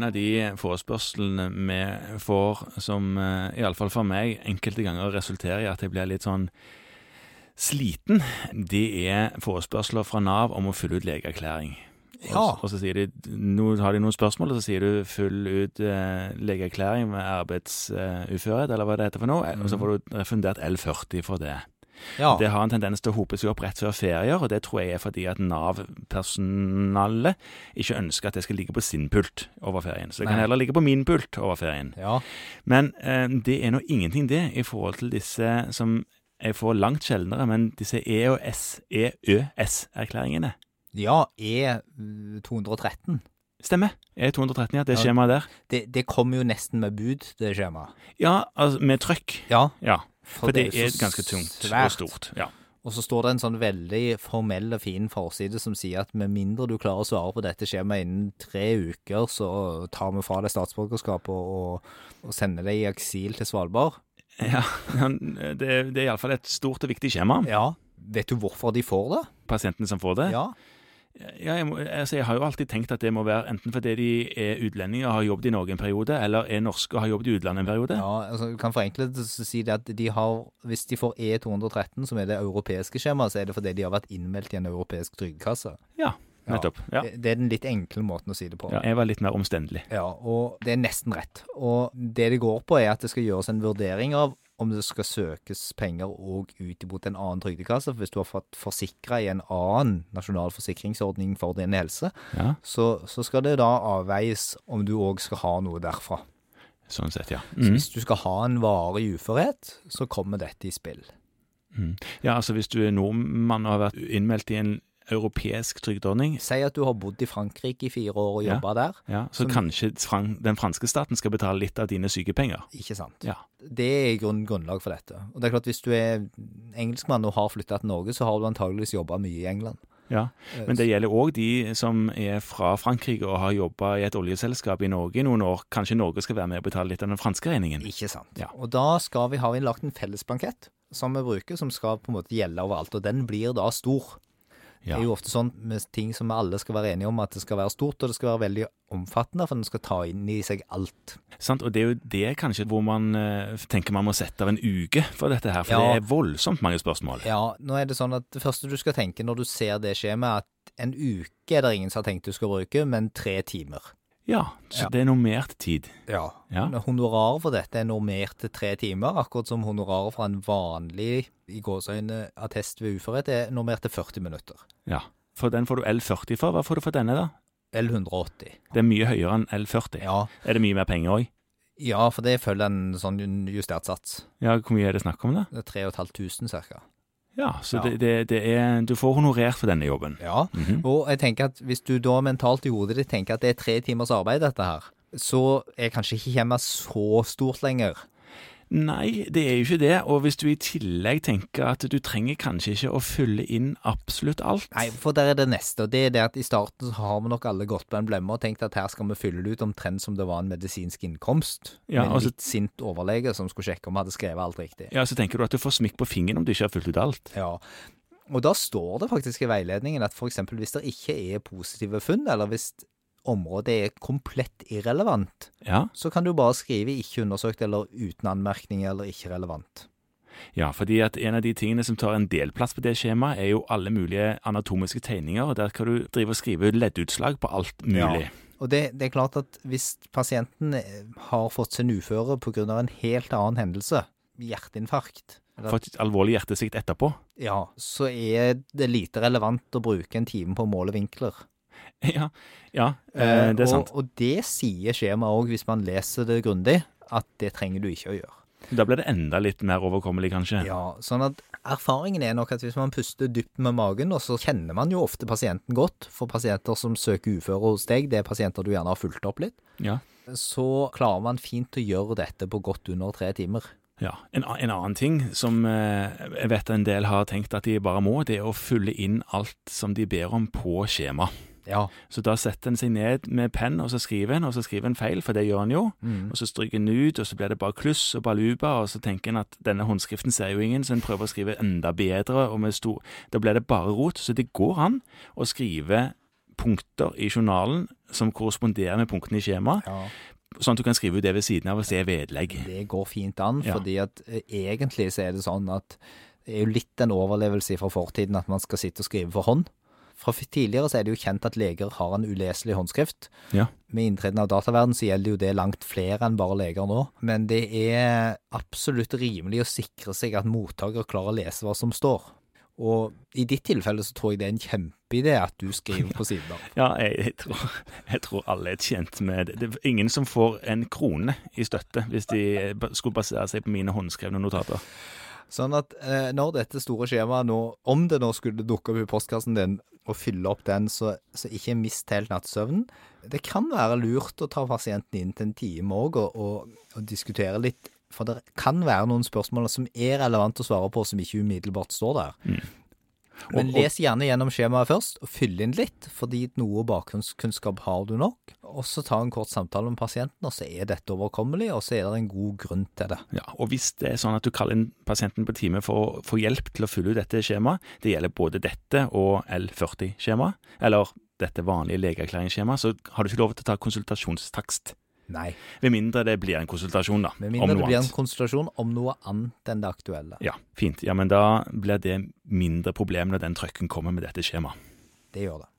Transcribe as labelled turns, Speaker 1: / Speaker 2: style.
Speaker 1: en av de forespørslene vi får som eh, iallfall for meg enkelte ganger resulterer i at jeg blir litt sånn sliten, det er forespørsler fra Nav om å fylle ut legeerklæring.
Speaker 2: Ja.
Speaker 1: og så sier de, nå har de noen spørsmål, og så sier du fyll ut eh, legeerklæring med arbeidsuførhet, eller hva det heter for noe, og så får du refundert L40 for det.
Speaker 2: Ja.
Speaker 1: Det har en tendens til å hope seg opp rett før ferier, og det tror jeg er fordi at Nav-personalet ikke ønsker at det skal ligge på sin pult over ferien. Så det kan heller ligge på min pult over ferien.
Speaker 2: ja.
Speaker 1: Men eh, det er nå ingenting, det, i forhold til disse som jeg får langt sjeldnere, men disse E- og S, EØS-erklæringene.
Speaker 2: Ja, E213.
Speaker 1: Stemmer. E213, ja. Det skjemaet der.
Speaker 2: Det, det kommer jo nesten med bud, det skjemaet.
Speaker 1: Ja, altså med trøkk.
Speaker 2: Ja,
Speaker 1: Ja. For det
Speaker 2: det,
Speaker 1: er ganske tungt
Speaker 2: svært.
Speaker 1: og stort. Ja.
Speaker 2: Og så står det en sånn veldig formell og fin forside som sier at med mindre du klarer å svare på dette skjemaet innen tre uker, så tar vi fra deg statsborgerskapet og, og sender deg i eksil til Svalbard.
Speaker 1: ja. Det, det er iallfall et stort og viktig skjema.
Speaker 2: Ja. Vet du hvorfor de får det?
Speaker 1: Pasientene som får det.
Speaker 2: Ja.
Speaker 1: Ja, jeg, må, altså, jeg har jo alltid tenkt at det må være enten fordi de er utlendinger og har jobbet i Norge en periode, eller er norske og har jobbet i utlandet en periode.
Speaker 2: ja altså, du kan forenklet si det at de har, hvis de får E213, som er det europeiske skjemaet, så er det fordi de har vært innmeldt i en europeisk trygdekasse.
Speaker 1: Ja, nettopp. Ja.
Speaker 2: Det, det er den litt enkle måten å si det på.
Speaker 1: Ja, jeg var litt mer omstendelig.
Speaker 2: Ja, og det er nesten rett. Og det det går på, er at det skal gjøres en vurdering av om det skal søkes penger òg ut mot en annen trygdekasse. For hvis du har fått forsikra i en annen nasjonal forsikringsordning for din helse,
Speaker 1: Ja,
Speaker 2: så, så skal det da avveies om du òg skal ha noe derfra.
Speaker 1: sånn sett, ja.
Speaker 2: Så
Speaker 1: Mm.
Speaker 2: hvis du skal ha en varig uførhet, så kommer dette i spill.
Speaker 1: Mm. Ja, altså hvis du er nordmann og har vært innmeldt i en europeisk trygdeordning,
Speaker 2: Si at du har bodd i Frankrike i fire år og
Speaker 1: Ja.
Speaker 2: der.
Speaker 1: ja, så
Speaker 2: Som-
Speaker 1: kanskje den franske staten skal betale litt av dine sykepenger.
Speaker 2: Ikke sant?
Speaker 1: Ja.
Speaker 2: Det er grunn, grunnlag for dette. Og det er klart Hvis du er engelskmann og har flytta til Norge, så har du antageligvis jobba mye i England.
Speaker 1: Ja, Men det gjelder òg de som er fra Frankrike og har jobba i et oljeselskap i Norge i noen år. Kanskje Norge skal være med og betale litt av den franske regningen?
Speaker 2: Ikke sant.
Speaker 1: Ja.
Speaker 2: Og da skal vi ha innlagt en felles blankett som vi bruker, som skal på en måte gjelde overalt. Og den blir da stor.
Speaker 1: Ja.
Speaker 2: Det er jo ofte sånn med ting som vi alle skal være enige om, at det skal være stort, og det skal være veldig omfattende, for den skal ta inn i seg alt.
Speaker 1: Sant? Og det er jo det kanskje hvor man uh, tenker man må sette av en uke for dette her, for
Speaker 2: Ja.
Speaker 1: det er voldsomt mange spørsmål.
Speaker 2: Ja, nå er det sånn at det første du skal tenke når du ser det skjemaet, at en uke er det ingen som har tenkt du skal bruke, men tre timer.
Speaker 1: Ja, så
Speaker 2: Ja.
Speaker 1: det er normert tid.
Speaker 2: Ja.
Speaker 1: Ja.
Speaker 2: Honoraret for dette er normert til tre timer, akkurat som honoraret for en vanlig i gåsøgne, attest ved uførhet er normert til 40 minutter.
Speaker 1: Ja. For den får du L40 for. Hva får du for denne, da?
Speaker 2: L180.
Speaker 1: Det er mye høyere enn L40.
Speaker 2: Ja.
Speaker 1: Er det mye mer penger òg?
Speaker 2: ja, for det følger en sånn justert sats.
Speaker 1: Ja, hvor mye er det snakk om, da?
Speaker 2: Det er 3500 cirka.
Speaker 1: Ja, så
Speaker 2: Ja.
Speaker 1: Det, det, det er Du får honorert for denne jobben.
Speaker 2: Ja.
Speaker 1: Mhm.
Speaker 2: Og jeg tenker at hvis du da mentalt i hodet ditt tenker at det er tre timers arbeid, dette her, så er kanskje ikke hjemmet så stort lenger.
Speaker 1: Nei, det er jo ikke det. Og hvis du i tillegg tenker at du trenger kanskje ikke å fylle inn absolutt alt
Speaker 2: Nei, for der er det neste, og det er det at i starten så har vi nok alle gått på en blemme og tenkt at her skal vi fylle det ut omtrent som det var en medisinsk innkomst.
Speaker 1: Ja,
Speaker 2: med en
Speaker 1: altså-
Speaker 2: litt sint overlege som skulle sjekke om vi hadde skrevet alt riktig.
Speaker 1: Ja, så tenker du at du får smikk på fingeren om du ikke har fylt ut alt.
Speaker 2: Ja. Og da står det faktisk i veiledningen at f.eks. hvis det ikke er positive funn, eller hvis området er komplett irrelevant,
Speaker 1: Ja,
Speaker 2: så kan du bare skrive 'ikke undersøkt' eller 'uten anmerkning' eller 'ikke relevant'.
Speaker 1: ja, fordi at en av de tingene som tar en del plass på det skjemaet, er jo alle mulige anatomiske tegninger, og der kan du drive og skrive leddutslag på alt mulig.
Speaker 2: Og det, det er klart at hvis pasienten eh, har fått sin uføre pga. en helt annen hendelse, hjerteinfarkt, eller,
Speaker 1: Fått alvorlig hjertesvikt etterpå.
Speaker 2: ja, så er det lite relevant å bruke en time på å måle vinkler.
Speaker 1: Ja, ja eh, det er sant.
Speaker 2: Og, og det sier skjemaet òg, hvis man leser det grundig, at det trenger du ikke å gjøre.
Speaker 1: Da blir det enda litt mer overkommelig, kanskje.
Speaker 2: Ja, sånn at Erfaringen er nok at hvis man puster dypt med magen, og så kjenner man jo ofte pasienten godt, for pasienter som søker uføre hos deg, det er pasienter du gjerne har fulgt opp litt,
Speaker 1: Ja.
Speaker 2: så klarer man fint å gjøre dette på godt under tre timer.
Speaker 1: Ja. En, en annen ting som eh, jeg vet en del har tenkt at de bare må, det er å fylle inn alt som de ber om på skjema.
Speaker 2: Ja.
Speaker 1: Så da setter en seg ned med penn, og så skriver en, og så skriver en feil, for det gjør en jo.
Speaker 2: Mm.
Speaker 1: Og så stryker en ut, og så blir det bare kluss og baluba, og så tenker en at denne håndskriften ser jo ingen, så en prøver å skrive enda bedre, og med stor Da blir det bare rot. Så det går an å skrive punkter i journalen som korresponderer med punktene i skjemaet,
Speaker 2: Ja.
Speaker 1: sånn at du kan skrive ut det ved siden av og se vedlegg.
Speaker 2: Det går fint an, fordi at eh, egentlig så er det sånn at det er jo litt en overlevelse fra fortiden at man skal sitte og skrive for hånd. Fra tidligere så er det jo kjent at leger har en uleselig håndskrift.
Speaker 1: Ja.
Speaker 2: Med inntreden av dataverden så gjelder jo det langt flere enn bare leger nå. Men det er absolutt rimelig å sikre seg at mottaker klarer å lese hva som står. Og i ditt tilfelle så tror jeg det er en kjempeidé at du skriver på siden av.
Speaker 1: Ja, jeg, jeg, tror, jeg tror alle er tjent med det. Det er ingen som får en krone i støtte hvis de skulle basere seg på mine håndskrevne notater.
Speaker 2: Sånn at eh, når dette store skjemaet nå, om det nå skulle dukke opp i postkassen din, og fylle opp den, så, så ikke mist helt nattsøvnen. Det kan være lurt å ta pasienten inn til en time òg, og, og, og diskutere litt. For det kan være noen spørsmål som er relevant å svare på, som ikke umiddelbart står der. Men les gjerne gjennom skjemaet først, og fyll inn litt, fordi noe bakgrunnskunnskap har du nok. Og så ta en kort samtale med pasienten, og så er dette overkommelig, og så er det en god grunn til det.
Speaker 1: Ja, og hvis det er sånn at du kaller inn pasienten på time for å få hjelp til å fylle ut dette skjemaet, det gjelder både dette og L40-skjemaet, eller dette vanlige legeerklæringsskjemaet, så har du ikke lov til å ta konsultasjonstakst.
Speaker 2: Nei.
Speaker 1: Ved mindre det blir en konsultasjon, da.
Speaker 2: Med mindre det blir en konsultasjon om noe annet enn det aktuelle.
Speaker 1: Ja, fint. Ja, men da blir det mindre problem når den trøkken kommer med dette skjemaet.
Speaker 2: Det gjør det.